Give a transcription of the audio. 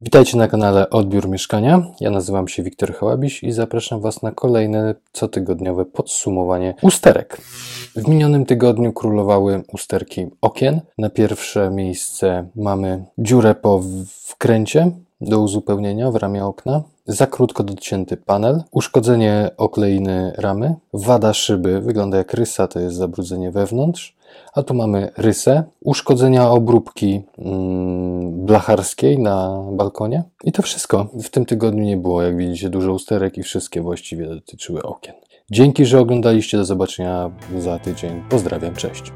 Witajcie na kanale Odbiór Mieszkania. Ja nazywam się Wiktor Hałabiś i zapraszam Was na kolejne cotygodniowe podsumowanie usterek. W minionym tygodniu królowały usterki okien. Na pierwsze miejsce mamy dziurę po wkręcie do uzupełnienia w ramię okna, za krótko docięty panel, uszkodzenie okleiny ramy, wada szyby, wygląda jak rysa, to jest zabrudzenie wewnątrz, a tu mamy rysę, uszkodzenia obróbki mm, blacharskiej na balkonie i to wszystko. W tym tygodniu nie było, jak widzicie, dużo usterek i wszystkie właściwie dotyczyły okien. Dzięki, że oglądaliście. Do zobaczenia za tydzień. Pozdrawiam, cześć.